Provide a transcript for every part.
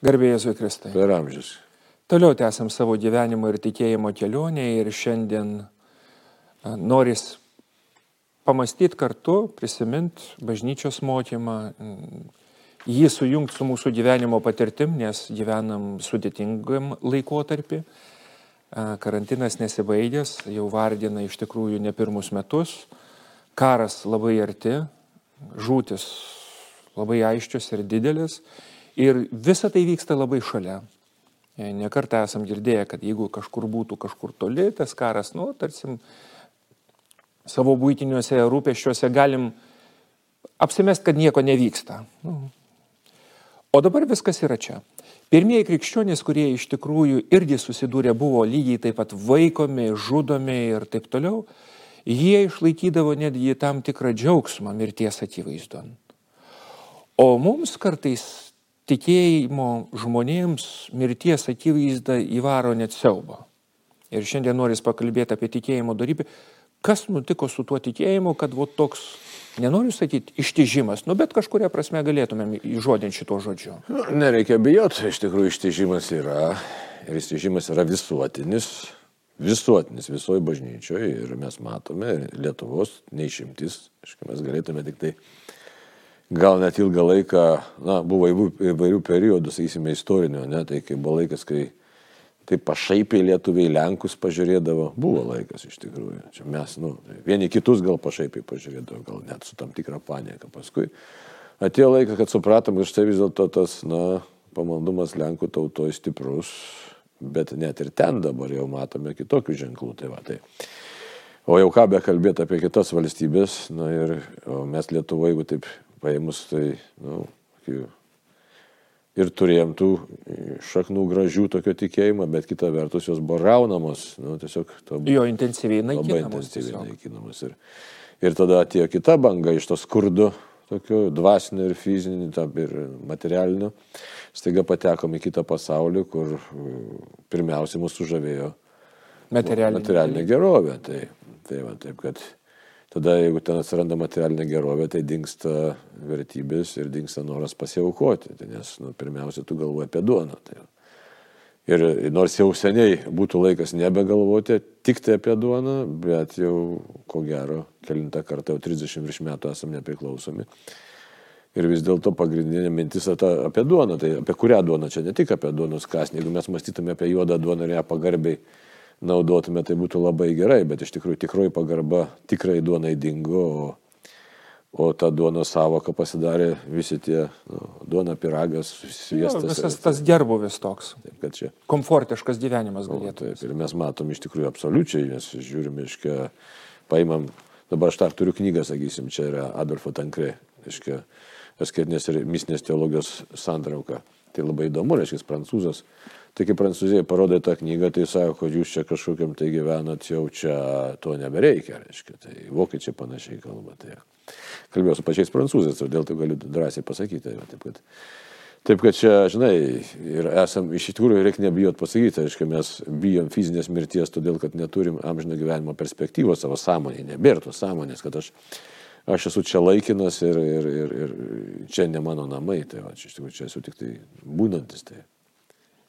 Garbėjai Jėzui Kristai. Per amžius. Toliau tęsiam savo gyvenimo ir tikėjimo kelionę ir šiandien a, noris pamastyti kartu, prisiminti bažnyčios mokymą, mm, jį sujungti su mūsų gyvenimo patirtim, nes gyvenam sudėtingam laikotarpį. A, Karantinas nesibaigęs, jau vardina iš tikrųjų ne pirmus metus. Karas labai arti, žūtis labai aiškios ir didelis. Ir visa tai vyksta labai šalia. Nekartą esam girdėję, kad jeigu kažkur būtų kažkur toli, tas karas, nu, tarsim, savo būtiniuose rūpeščiuose galim apsimest, kad nieko nevyksta. Nu. O dabar viskas yra čia. Pirmieji krikščionys, kurie iš tikrųjų irgi susidūrė, buvo lygiai taip pat vaikomi, žudomi ir taip toliau, jie išlaikydavo netgi tam tikrą džiaugsmą mirties akivaizdon. O mums kartais tikėjimo žmonėms mirties akivaizda įvaro net siaubą. Ir šiandien noris pakalbėti apie tikėjimo darybę. Kas nutiko su tuo tikėjimu, kad va toks, nenoriu sakyti, ištižimas, nu bet kažkuria prasme galėtumėm įžodinti šito žodžiu. Nu, nereikia bijoti, iš tikrųjų ištižimas yra. Ir ištižimas yra visuotinis. Visuotinis visoji bažnyčioje ir mes matome, Lietuvos neišimtis, aišku, mes galėtume tik tai gal net ilgą laiką, na, buvo įvairių periodų, sakysime, istorinio, ne, tai kai buvo laikas, kai taip pašaipiai lietuviai Lenkus pažiūrėdavo, buvo laikas iš tikrųjų. Čia mes, nu, vieni kitus gal pašaipiai pažiūrėdavo, gal net su tam tikra panieka. Paskui atėjo laikas, kad supratom, kad štai vis dėlto tas, na, pamaldumas Lenkų tautoje stiprus, bet net ir ten dabar jau matome kitokių ženklų. Tai va, tai. O jau ką be kalbėti apie kitas valstybės, na ir mes Lietuvoje, jeigu taip paėmus, tai, na, nu, ir turėjom tų šaknų gražių tokio tikėjimo, bet kita vertus jos buvo raunamos, nu, tiesiog to Jo intensyviai naikinamos. labai intensyviai tiesiog. naikinamos. Ir, ir tada atėjo kita banga iš to skurdo, tokio dvasinio ir fizinio, ir materialinio. Staiga patekom į kitą pasaulį, kur mm, pirmiausia mūsų sužavėjo Materialinė. materialinė gerovė. Tai, tai va, taip, kad tada, jeigu ten atsiranda materialinė gerovė, tai dinksta vertybės ir dinksta noras pasiaukoti. Tai nes, nu, pirmiausia, tu galvoji apie duoną. Tai, ir nors jau seniai būtų laikas nebegalvoti tik tai apie duoną, bet jau, ko gero, kelintą kartą, jau 30 virš metų esame nepriklausomi. Ir vis dėlto pagrindinė mintis apie duoną, tai apie kurią duoną, čia ne tik apie duonos kasnį, jeigu mes mąstytume apie juodą duoną ir ją pagarbiai naudotume, tai būtų labai gerai, bet iš tikrųjų tikroji pagarba tikrai duonai dingo, o, o ta duonos savoka pasidarė visi tie nu, duona piragas, Jo, sviestas. visas tas gerbuvis toks. Taip, kad čia Komfortiškas gyvenimas O, galėtų. Taip, ir mes matom iš tikrųjų absoliučiai, mes žiūrime, iškia, paimam, dabar aš dar turiu knygą, sakysim, čia yra Adolfo Tankre, iškia, asketinės ir mistinės teologijos santrauka. Tai labai įdomu, reiškia, prancūzas. Tai kai prancūzijai parodė tą knygą, tai sako, kad jūs čia kažkokiam tai gyvenat, jau čia to nebereikia, reiškia. Tai vokiečiai panašiai kalba. Tai kalbėjau su pačiais prancūzais, todėl tai galiu drąsiai pasakyti. Taip, kad Taip kad čia, žinai, ir esam, iš tikrųjų reikia nebijot pasakyti, aišku, mes bijom fizinės mirties, todėl kad neturim amžino gyvenimo perspektyvos savo sąmonėje, nebėra tos sąmonės, kad aš, aš esu čia laikinas ir, ir, ir, ir čia ne mano namai, tai va, čia iš tikrųjų čia esu tik tai būnantis. Tai.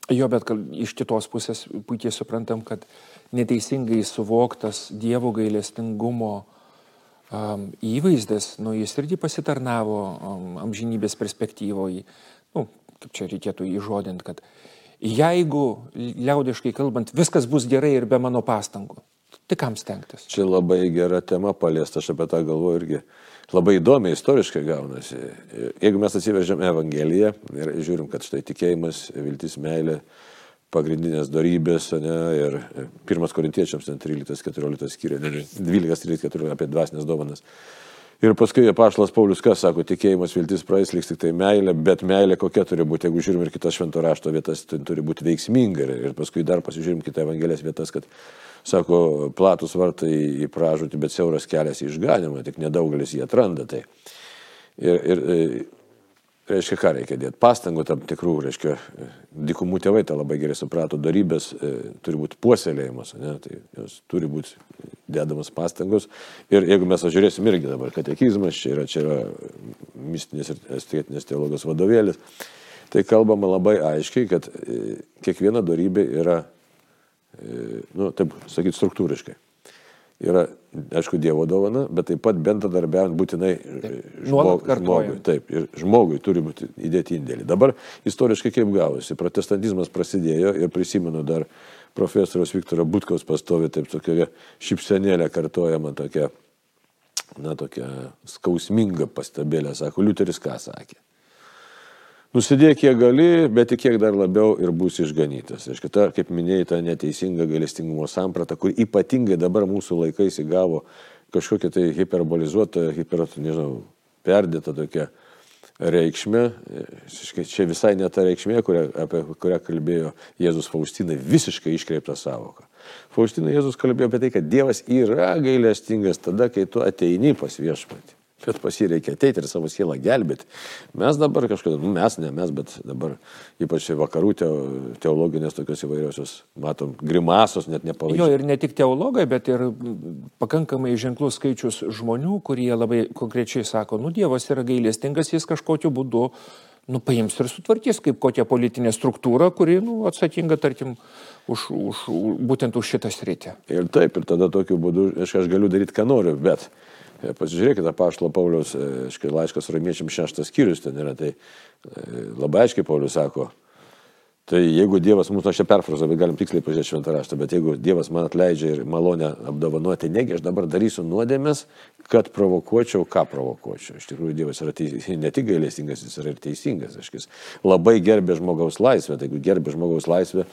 Jo, bet iš kitos pusės puikiai suprantam, kad neteisingai suvoktas Dievo gailestingumo um, įvaizdis, nu, jis irgi pasitarnavo um, amžinybės perspektyvoje. Nu, kaip čia reikėtų įžodinti, kad jeigu, liaudiškai kalbant, viskas bus gerai ir be mano pastangų, tai kam stengtis? Čia labai gera tema paliesta, aš apie tą galvoju irgi. Labai įdomiai istoriškai gaunasi. Jeigu mes atsivežėm Evangeliją ir žiūrim, kad štai tikėjimas, viltis, meilė, pagrindinės darybės, ne, ir pirmas korintiečiams ten 13-14 skiria, 12-13-14 apie dvasinės dovanas. Ir paskui Pašlas Paulius kas sako, tikėjimas, viltis praeis, liks tik tai meilė, bet meilė kokia turi būti, jeigu žiūrim ir kitas švento rašto vietas, tai turi būti veiksminga. Ir paskui dar pasižiūrim kitą Evangelijos vietas, kad, sako, platus vartai į pražūtį, bet siauras kelias į išganimą, tik nedaugelis jį atranda. Tai. Ir, ir, e, reiškia, ką reikia dėti? Pastangų tam tikrų, reiškia, dikumų tėvai tą labai gerai suprato, darybės e, turi būti puoselėjimas, ne, tai jos turi būti dedamas pastangos. Ir jeigu mes žiūrėsim irgi dabar katekizmas, čia yra, čia yra mistinės ir estetinės teologijos vadovėlis, tai kalbama labai aiškiai, kad e, kiekviena darybė yra, nu, taip sakyti, struktūriškai. Yra, aišku, Dievo dovana, bet taip pat bendradarbiaujant būtinai žmog, žmogui. Taip, ir žmogui turi būti įdėti indėlį. Dabar istoriškai kaip gavosi, protestantizmas prasidėjo ir prisimenu dar profesoriaus Viktoro Butkaus pastovi taip tokia šipsenėlė kartojama tokia, na tokia skausminga pastabėlė, sako, Liuteris ką sakė. Nusidėk kiek gali, bet tik kiek dar labiau ir bus išganytas. Aišku, ta, kaip minėjai, ta neteisinga galestingumo samprata, kur ypatingai dabar mūsų laikais įgavo kažkokią tai hiperbolizuotą, hiper, nežinau, perdėtą tokią reikšmę. Čia visai ne ta reikšmė, kurią, apie kurią kalbėjo Jėzus Faustinai, visiškai iškreipta savoka. Faustinai Jėzus kalbėjo apie tai, kad Dievas yra gailestingas tada, kai tu ateini pas viešpatį bet pas jį reikia ateiti ir savo sielą gelbėti. Mes dabar kažkada, nu, mes ne mes, bet dabar ypač vakarų teologinės tokios įvairiosios, matom, grimasos net nepavadinti. Jo, ir ne tik teologai, bet ir pakankamai ženklus skaičius žmonių, kurie labai konkrečiai sako, nu Dievas yra gailestingas, jis kažkokiu būdu nu, paims ir sutvarkys kaip kokią politinę struktūrą, kuri nu, atsakinga, tarkim, už, už, būtent už šitą sritį. Ir taip, ir tada tokiu būdu aš, aš galiu daryti, ką noriu, bet pasižiūrėkite, Paštalo Paulius, e, škai laiškas romiečiam šeštas skyrius ten yra, tai e, labai aiškiai Paulius sako, tai jeigu Dievas mūsų, aš čia perfrazą, bet galim tiksliai pažiūrėti šventą raštą, bet jeigu Dievas man atleidžia ir malonę apdovanoti, negi aš dabar darysiu nuodėmės, kad provokuočiau, ką provokuočiau. Iš tikrųjų, Dievas yra teis, ne tik gailestingas, jis yra ir teisingas. Aiškis. Labai gerbė žmogaus laisvę, tai jeigu gerbė žmogaus laisvę,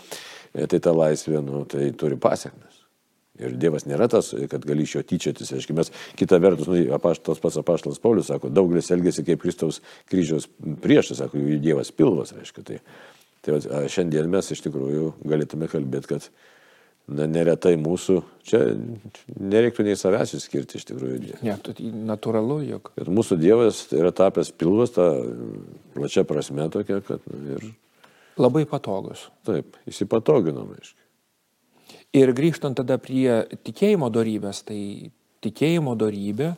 tai ta laisvė, nu, tai turi pasiekmes. Ir Dievas nėra tas, kad gali iš jo tyčiotis. Aiškiai, mes kitą vertus, nu, apaštas pats apaštalas Paulius sako, daugelis elgesi kaip Kristaus kryžiaus priešas, sako, jų Dievas pilvas, reiškia. Tai, tai va, šiandien mes iš tikrųjų galėtume kalbėti, kad na, neretai mūsų, čia nereiktų nei savęs įskirti iš tikrųjų. Ne, tai natūralu, jog. Bet mūsų Dievas yra tapęs pilvas, ta plačia prasme tokia, kad na, ir... Labai patogus. Taip, įsipatoginom, aiškiai. Ir grįžtant tada prie tikėjimo darybės, tai tikėjimo darybė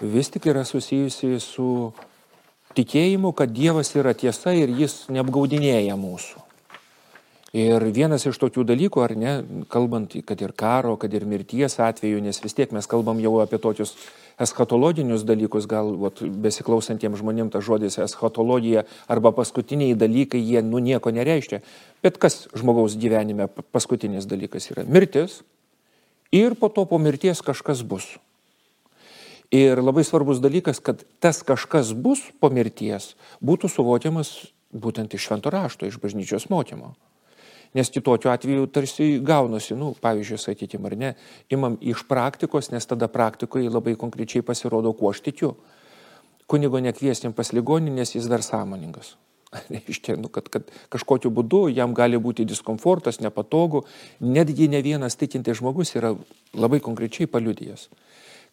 vis tik yra susijusi su tikėjimu, kad Dievas yra tiesa ir jis neapgaudinėja mūsų. Ir vienas iš tokių dalykų, ar ne, kalbant, kad ir karo, kad ir mirties atveju, nes vis tiek mes kalbam jau apie tokius eschatologinius dalykus, gal vat, besiklausantiems žmonėms tas žodis eschatologija arba paskutiniai dalykai, jie nu nieko nereiškia. Bet kas žmogaus gyvenime paskutinis dalykas yra? Mirtis ir po to po mirties kažkas bus. Ir labai svarbus dalykas, kad tas kažkas bus po mirties būtų suvokiamas būtent iš švento rašto, iš bažnyčios mokymo. Nes kitokiu atveju tarsi gaunasi, nu, pavyzdžiui, sakykime, ar ne, imam iš praktikos, nes tada praktikoje labai konkrečiai pasirodo, kuo aš tikiu. Kunigo nekviesim pas ligonį, nes jis dar sąmoningas. Reiškia, nu, kad, kad kažkokiu būdu jam gali būti diskomfortas, nepatogu. Netgi ne vienas tikintis žmogus yra labai konkrečiai paliudijęs,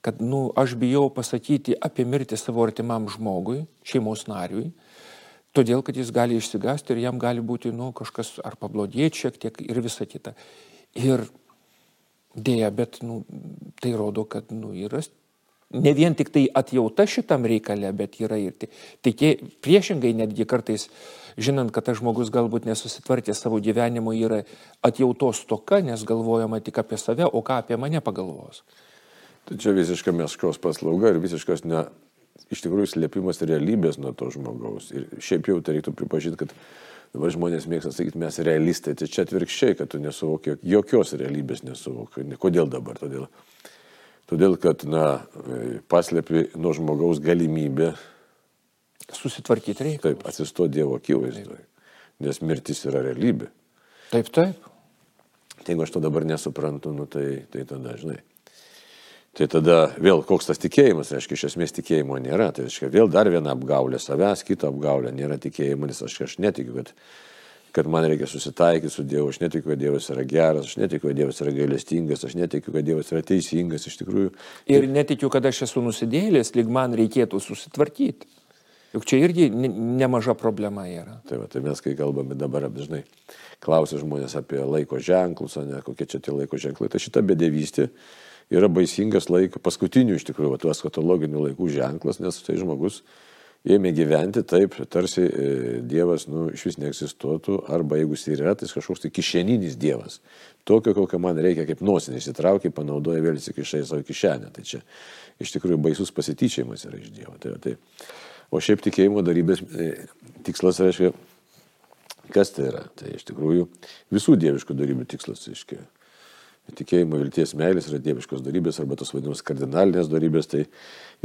kad nu, aš bijau pasakyti apie mirtį savo artimam žmogui, šeimos nariui, todėl kad jis gali išsigasti ir jam gali būti nu, kažkas ar pablogėti šiek tiek ir visa kita. Ir dėja, bet nu, tai rodo, kad nu, yra ne vien tik tai atjauta šitam reikale, bet yra ir tai, tai priešingai netgi kartais, žinant, kad tas žmogus galbūt nesusitvarkė savo gyvenimo, yra atjautos toka, nes galvojama tik apie save, o ką apie mane pagalvos. Tai čia visiška meškos paslauga ir visiškas ne, iš tikrųjų slėpimas realybės nuo to žmogaus. Ir šiaip jau tai reiktų pripažinti, kad dabar žmonės mėgsta sakyti, mes realistai, tai čia atvirkščiai, kad tu nesuvoki, jokios realybės nesuvoki. Kodėl dabar? Todėl, todėl kad, na, paslėpi nuo žmogaus galimybę susitvarkyti reikia. Taip, atsisto Dievo akivaizdoje. Nes mirtis yra realybė. Taip, taip. Tai jeigu aš to dabar nesuprantu, nu, tai, tai tada, žinai. Tai tada vėl koks tas tikėjimas, reiškia, iš esmės tikėjimo nėra. Tai reiškia, vėl dar viena apgaulė savęs, kita apgaulė, nėra tikėjimo, nes aš, aš netikiu, kad, kad man reikia susitaikyti su Dievu, aš netikiu, kad Dievas yra geras, aš netikiu, kad Dievas yra gailestingas, aš netikiu, kad Dievas yra teisingas iš tikrųjų. Ir netikiu, kad aš esu nusidėlęs, lyg man reikėtų susitvarkyti. Juk čia irgi nemaža problema yra. Tai, va, tai mes, kai kalbame dabar, dažnai klausia žmonės apie laiko ženklus, o ne kokie čia tie laiko ženklai, tai šita bedėvystė yra baisingas laikas, paskutinių iš tikrųjų, tų eskatologinių laikų ženklas, nes tai žmogus ėmė gyventi taip, tarsi e, Dievas nu, iš vis neegzistuotų, arba jeigu jis yra, tai kažkoks tai kišeninis Dievas. Tokio, kokio man reikia, kaip nosinė, įsitraukia, panaudoja vėl įsikišai savo kišenę. Tai čia iš tikrųjų baisus pasityčiamas yra iš Dievo. Tai, tai. O šiaip tikėjimo darybės e, tikslas reiškia, kas tai yra? Tai iš tikrųjų visų dieviškų darybių tikslas, reiškia tikėjimo, vilties, meilės yra dieviškos darybės arba tos vadinamos kardinalinės darybės, tai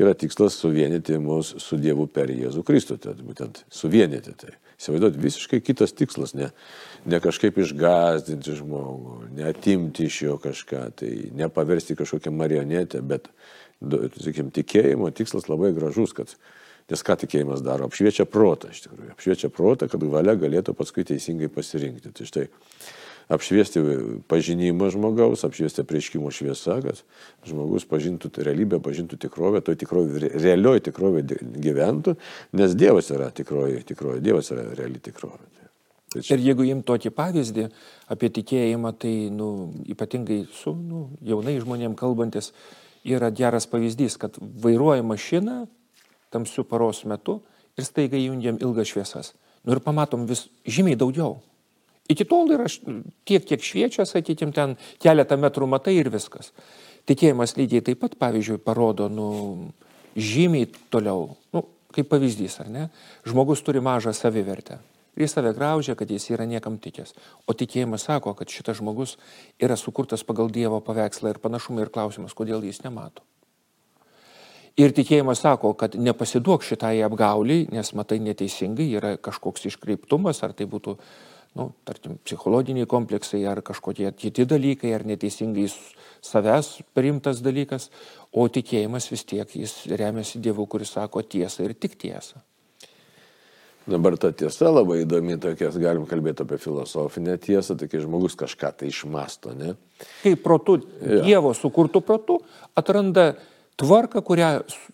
yra tikslas suvienyti mus su Dievu per Jėzų Kristų, tai būtent suvienyti. Tai įsivaizduoti visiškai kitas tikslas, ne, ne kažkaip išgazdinti žmogų, neatimti iš jo kažką, tai nepaversti kažkokią marionetę, bet, sakykim, tikėjimo tikslas labai gražus, kad Nes ką tikėjimas daro? Apšviečia protą, iš tikrųjų. Apšviečia protą, kad valia galėtų paskui teisingai pasirinkti. Tai štai apšviesti pažinimą žmogaus, apšviesti prieškimo šviesa, kad žmogus pažintų realybę, pažintų tikrovę, toj tikrovė, realioji tikrovė gyventų, nes Dievas yra tikroji tikrovė, Dievas yra reali tikrovė. Tai čia... Ir jeigu imt tokį pavyzdį apie tikėjimą, tai nu, ypatingai su nu, jaunai žmonėm kalbantis yra geras pavyzdys, kad vairuoja mašiną tamsių paros metu ir staiga įjungiam ilgas šviesas. Nu ir pamatom vis žymiai daugiau. Iki tol yra tiek, kiek šviečia, sakykime, ten keletą metrų matai ir viskas. Tikėjimas lygiai taip pat, pavyzdžiui, parodo, nu, žymiai toliau, nu, kaip pavyzdys, ar ne? Žmogus turi mažą savivertę. Ir jis save graužia, kad jis yra niekam tikęs. O tikėjimas sako, kad šitas žmogus yra sukurtas pagal Dievo paveikslą ir panašumą ir klausimas, kodėl jis nemato. Ir tikėjimas sako, kad nepasiduok šitai apgauliai, nes matai neteisingai, yra kažkoks iškreiptumas, ar tai būtų nu, tarkim, psichologiniai kompleksai ar kažkokie kiti dalykai, ar neteisingai savęs priimtas dalykas, o tikėjimas vis tiek jis remiasi Dievu, kuris sako tiesą ir tik tiesą. Dabar ta tiesa labai įdomi, tokias galim kalbėti apie filosofinę tiesą, tai kai žmogus kažką tai išmasto, ne? Kaip protų, ja. Dievo sukurtų protų, atranda tvarką, kurią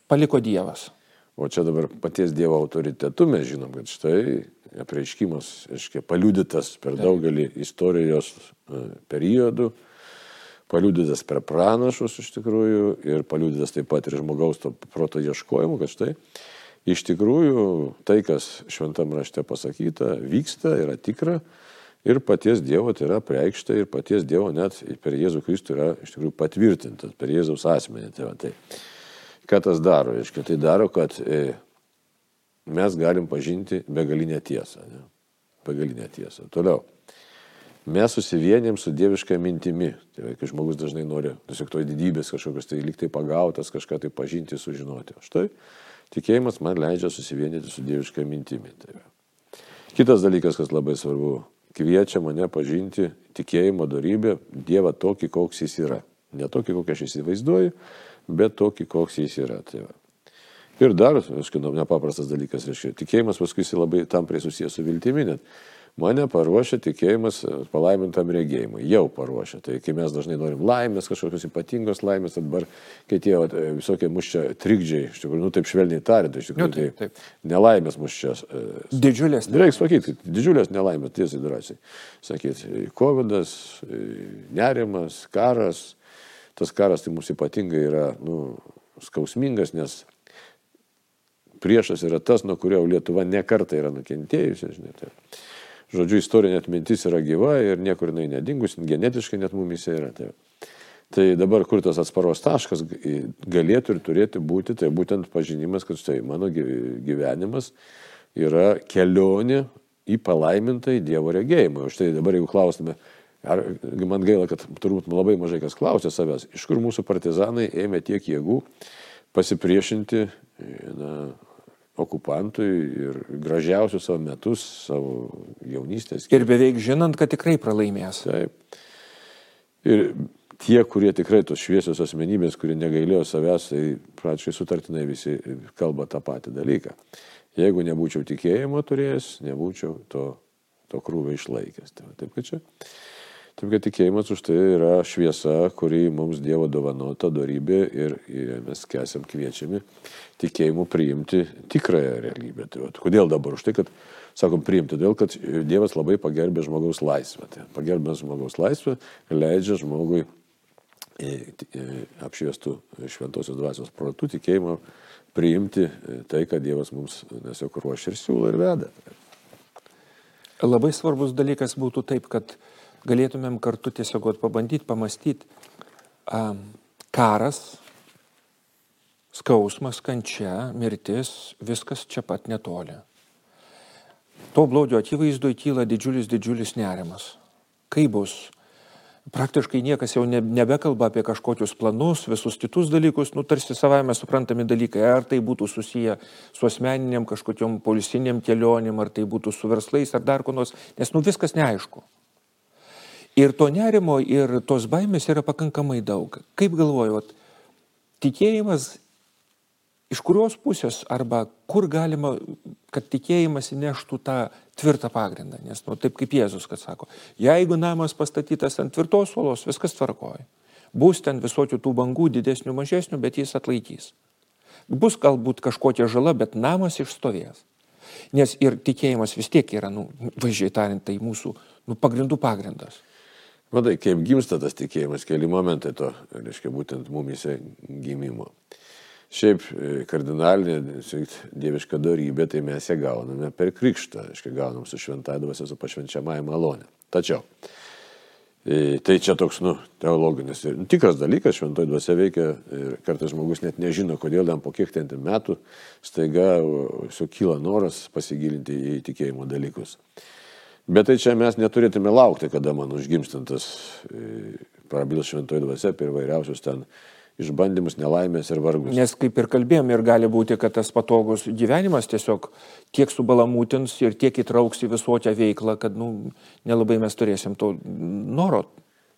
paliko Dievas. O čia dabar paties Dievo autoritetu mes žinom, kad štai apreiškimas, aiškiai, paliudytas per daugelį istorijos e, periodų, paliudytas per pranašus iš tikrųjų ir paliudytas taip pat ir žmogaus to proto ieškojimu, kad štai iš tikrųjų tai, kas šventam rašte pasakyta, vyksta, yra tikra ir paties Dievo tai yra preikšta ir paties Dievo net per Jėzų Kristų yra iš tikrųjų patvirtintas, per Jėzaus asmenį. Tai, va, tai. Ką tas daro? Reiškia, tai daro, kad e, mes galim pažinti begalinę tiesą. Ne? Begalinę tiesą. Toliau. Mes susivienėm su dieviška mintimi. Tai yra, kai žmogus dažnai nori tiesiog to didybės kažkokios, tai liktai pagautas, kažką tai pažinti, sužinoti. Štai tikėjimas man leidžia susivienyti su dieviška mintimi. Tai yra. Kitas dalykas, kas labai svarbu, kviečia mane pažinti tikėjimo darybę, Dievą tokį, koks jis yra. Ne tokį, kokį aš įsivaizduoju, bet tokį, koks jis yra. Tai va. Ir dar, aišku, nepaprastas dalykas, reiškia, tikėjimas paskui jis labai tampriai susijęs su viltimi, net mane paruošia tikėjimas palaimintam regėjimui, jau paruošia. Tai kai mes dažnai norim laimės, kažkokios ypatingos laimės, dabar, kai tie visokie mūsų čia trikdžiai, iš tikrųjų, nu taip švelniai tariant, iš tikrųjų, nu, taip, taip. tai nelaimės mūsų čia. E, didžiulės. Reikia sakyti, didžiulės nelaimės, tiesiai drąsiai. Sakyti, COVID, e, nerimas, karas, tas karas tai mums ypatingai yra, nu, skausmingas, nes priešas yra tas, nuo kurio Lietuva nekarta yra nukentėjusi. Žinai, tai. Žodžiu, istorinė atmintis yra gyva ir niekur jinai nedingus, genetiškai net mumise yra. Tai. tai dabar kur tas atsparos taškas galėtų ir turėtų būti, tai būtent pažinimas, kad štai mano gyvenimas yra kelionė į palaimintą į Dievo regėjimą. Štai dabar jeigu klaustume, ar man gaila, kad turbūt labai mažai kas klausė savęs, iš kur mūsų partizanai ėmė tiek jėgų pasipriešinti na, okupantui ir gražiausius savo metus, savo jaunystės. Ir beveik žinant, kad tikrai pralaimės. Taip. Ir tie, kurie tikrai tos šviesios asmenybės, kurie negailėjo savęs, tai pračiai sutartinai visi kalba tą patį dalyką. Jeigu nebūčiau tikėjimo turėjęs, nebūčiau to, to krūvio išlaikęs. Tai, taip, kad čia Taip kad tikėjimas už tai yra šviesa, kuri mums Dievo dovanota darybė ir, mes esam kviečiami tikėjimu priimti tikrąją realybę. Tai, va, kodėl dabar už tai, kad, sakom, priimti? Todėl, kad Dievas labai pagerbė žmogaus laisvę. Tai pagerbė žmogaus laisvę leidžia žmogui apšviestų šventosios dvasios protų tikėjimo priimti tai, kad Dievas mums tiesiog ruošia ir siūlo ir veda. Labai svarbus dalykas būtų taip, kad galėtumėm kartu tiesiog pabandyti pamastyti, karas, skausmas, kančia, mirtis, viskas čia pat netoli. To blogio akivaizdoje kyla didžiulis, didžiulis nerimas. Kaip bus? Praktiškai niekas jau nebekalba apie kažkokius planus, visus kitus dalykus, nu tarsi savame suprantami dalykai, ar tai būtų susiję su asmeniniam kažkokiam polisiniam kelionėm, ar tai būtų su verslais, ar dar ko nors, nes nu viskas neaišku. Ir to nerimo ir tos baimės yra pakankamai daug. Kaip galvojot, tikėjimas iš kurios pusės arba kur galima, kad tikėjimas įneštų tą tvirtą pagrindą. Nes, nu, taip kaip Jėzus, kad sako, jeigu namas pastatytas ant tvirtos suolos, viskas tvarkoja. Bus ten visokių tų bangų, didesnių, mažesnių, bet jis atlaikys. Bus galbūt kažkokia žala, bet namas išstovės. Nes ir tikėjimas vis tiek yra, nu, važiai tariant, tai mūsų nu, pagrindų pagrindas. Matai, kaip gimsta tas tikėjimas, keli momentai to, reiškia, būtent mumise gimimo. Šiaip e, kardinalinė dieviška darybė, tai mes ją gauname per krikštą, aiškiai gaunam su šventąją dvasia, su pašvenčiamąją malonę. Tačiau, e, tai čia toks, nu, teologinis ir nu, tikras dalykas, šventoji dvasia veikia ir kartais žmogus net nežino, kodėl jam po kiek ten metų staiga sukyla noras pasigilinti į tikėjimo dalykus. Bet tai čia mes neturėtume laukti, kada man užgimstantas e, prabils šventoji dvasia per vairiausius ten išbandymus, nelaimės ir vargus. Nes kaip ir kalbėjom, ir gali būti, kad tas patogus gyvenimas tiesiog tiek subalamūtins ir tiek įtrauks į visuotę veiklą, kad nu, nelabai mes turėsim to noro.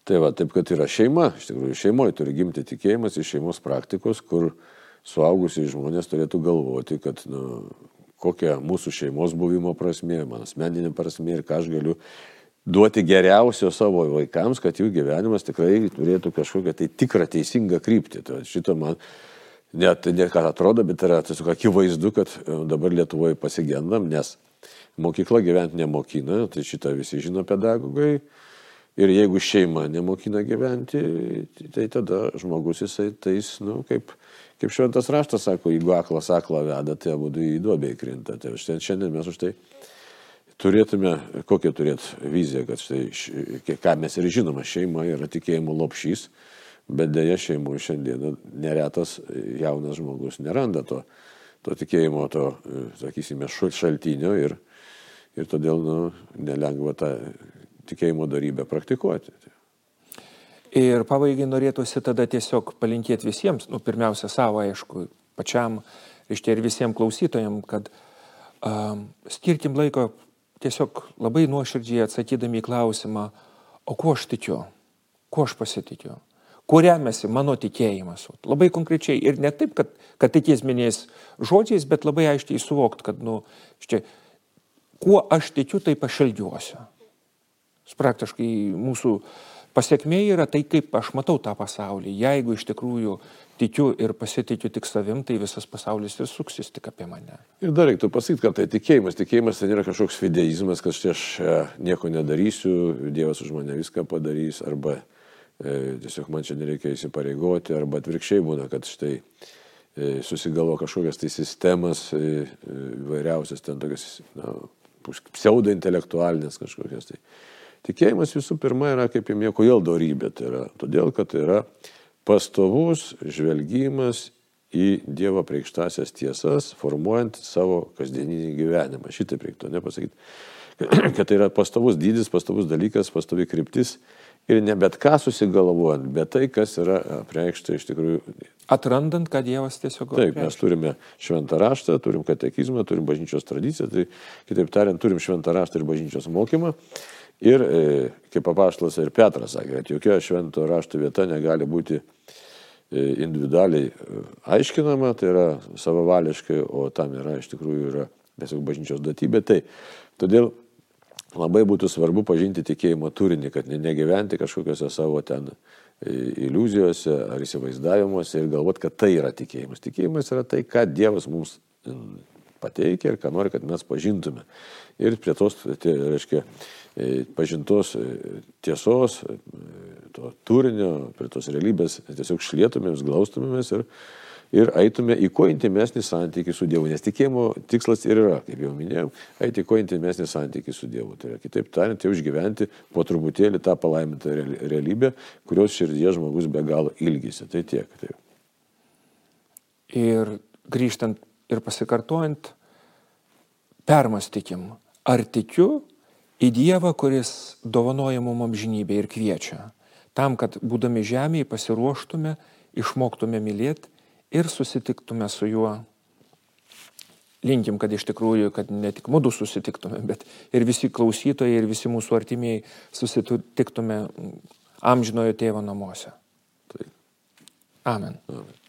Tai va, taip kad yra šeima, iš tikrųjų šeimoje turi gimti tikėjimas iš šeimos praktikos, kur suaugusiai žmonės turėtų galvoti, kad nu, kokia mūsų šeimos buvimo prasme, mano asmeninė prasme ir ką aš galiu duoti geriausio savo vaikams, kad jų gyvenimas tikrai turėtų kažkokią tai tikrą teisingą kryptį. Tai šito man net ne ką atrodo, bet yra tiesiog akivaizdu, kad e, dabar Lietuvoje pasigendam, nes mokykla gyventi nemokina, tai šitą visi žino pedagogai. Ir jeigu šeima nemokina gyventi, tai tada žmogus jisai tais, nu, kaip, kaip šventas raštas sako, jeigu aklas aklą veda, tai abu į duobę įkrinta. Tai šiandien mes už tai turėtume, kokią turėti viziją, kad štai, ką mes ir žinome, šeima yra tikėjimo lopšys, bet dėja šeimoje šiandien neretas jaunas žmogus neranda to, to tikėjimo, to, sakysime, šaltinio ir, ir todėl nu, nelengva tą tikėjimo darybę praktikuoti. Ir pabaigai norėtųsi tada tiesiog palinkėti visiems, nu, pirmiausia savo, aišku, pačiam, iš čia ir visiems klausytojams, kad um, skirkim laiko tiesiog labai nuoširdžiai atsakydami į klausimą, o kuo aš tikiu, kuo aš pasitikiu, kuo remiasi mano tikėjimas. Labai konkrečiai ir ne taip, kad, kad tikės minės žodžiais, bet labai aiškiai suvokt, kad, nu, štai, kuo aš tikiu, taip aš elgiuosi. Praktiškai mūsų pasiekmė yra tai, kaip aš matau tą pasaulį. Jeigu iš tikrųjų tikiu ir pasitikiu tik savim, tai visas pasaulis ir suksis tik apie mane. Ir dar reiktų pasakyti, kad tai tikėjimas. Tikėjimas tai nėra kažkoks fideizmas, kad aš e, nieko nedarysiu, Dievas už mane viską padarys, arba e, tiesiog man čia nereikia įsipareigoti, arba atvirkščiai būna, kad štai e, susigalvo kažkokias tai sistemas, e, vairiausias ten tokias na, pseudo intelektualinės kažkokias. Tai. Tikėjimas visų pirma yra, kaip jau minėjau, kodėl darybė. Tai yra todėl, kad tai yra pastovus žvelgimas į Dievo preikštasias tiesas, formuojant savo kasdieninį gyvenimą. Šitaip reiktų nepasakyti, kad tai yra pastovus dydis, pastovus dalykas, pastovi kryptis ir ne bet ką susigalvojant, bet tai, kas yra apreikšta iš tikrųjų. Atrandant, kad Dievas tiesiog. Taip, mes turime šventą raštą, turim katekizmą, turim bažnyčios tradiciją, tai kitaip tariant, turim šventą raštą ir bažnyčios mokymą. Ir e, kaip apaštalas ir Petras sakė, kad jokia švento rašto vieta negali būti e, individualiai e, aiškinama, tai yra savavališkai, o tam yra iš tikrųjų yra tiesiog bažnyčios datybė. Tai todėl labai būtų svarbu pažinti tikėjimo turinį, kad negyventi kažkokiuose savo ten iliuzijose ar įsivaizdavimuose ir galvoti, kad tai yra tikėjimas. Tikėjimas yra tai, ką Dievas mums pateikia ir ką nori, kad mes pažintume. Ir prie tos, tai reiškia, e, pažintos e, tiesos, e, to turinio, prie tos realybės tiesiog šlietumėmės, glaustumėmės ir, ir eitume į kuo intimesnį santykį su Dievu. Nes tikėjimo tikslas ir yra, kaip jau minėjau, eiti į kuo intimesnį santykį su Dievu. Tai yra, kitaip tariant, jau išgyventi po truputėlį tą palaimintą realybę, kurios širdyje žmogus be galo ilgisi. Tai tiek. Taip. Ir grįžtant ir pasikartojant, permastykim, ar tikiu į Dievą, kuris dovanoja mums amžinybę ir kviečia, tam, kad būdami žemėje pasiruoštume, išmoktume mylėti ir susitiktume su juo. Linkim, kad iš tikrųjų, kad ne tik mūdu susitiktume, bet ir visi klausytojai, ir visi mūsų artimieji susitiktume amžinojo tėvo namuose. Amen. Amen.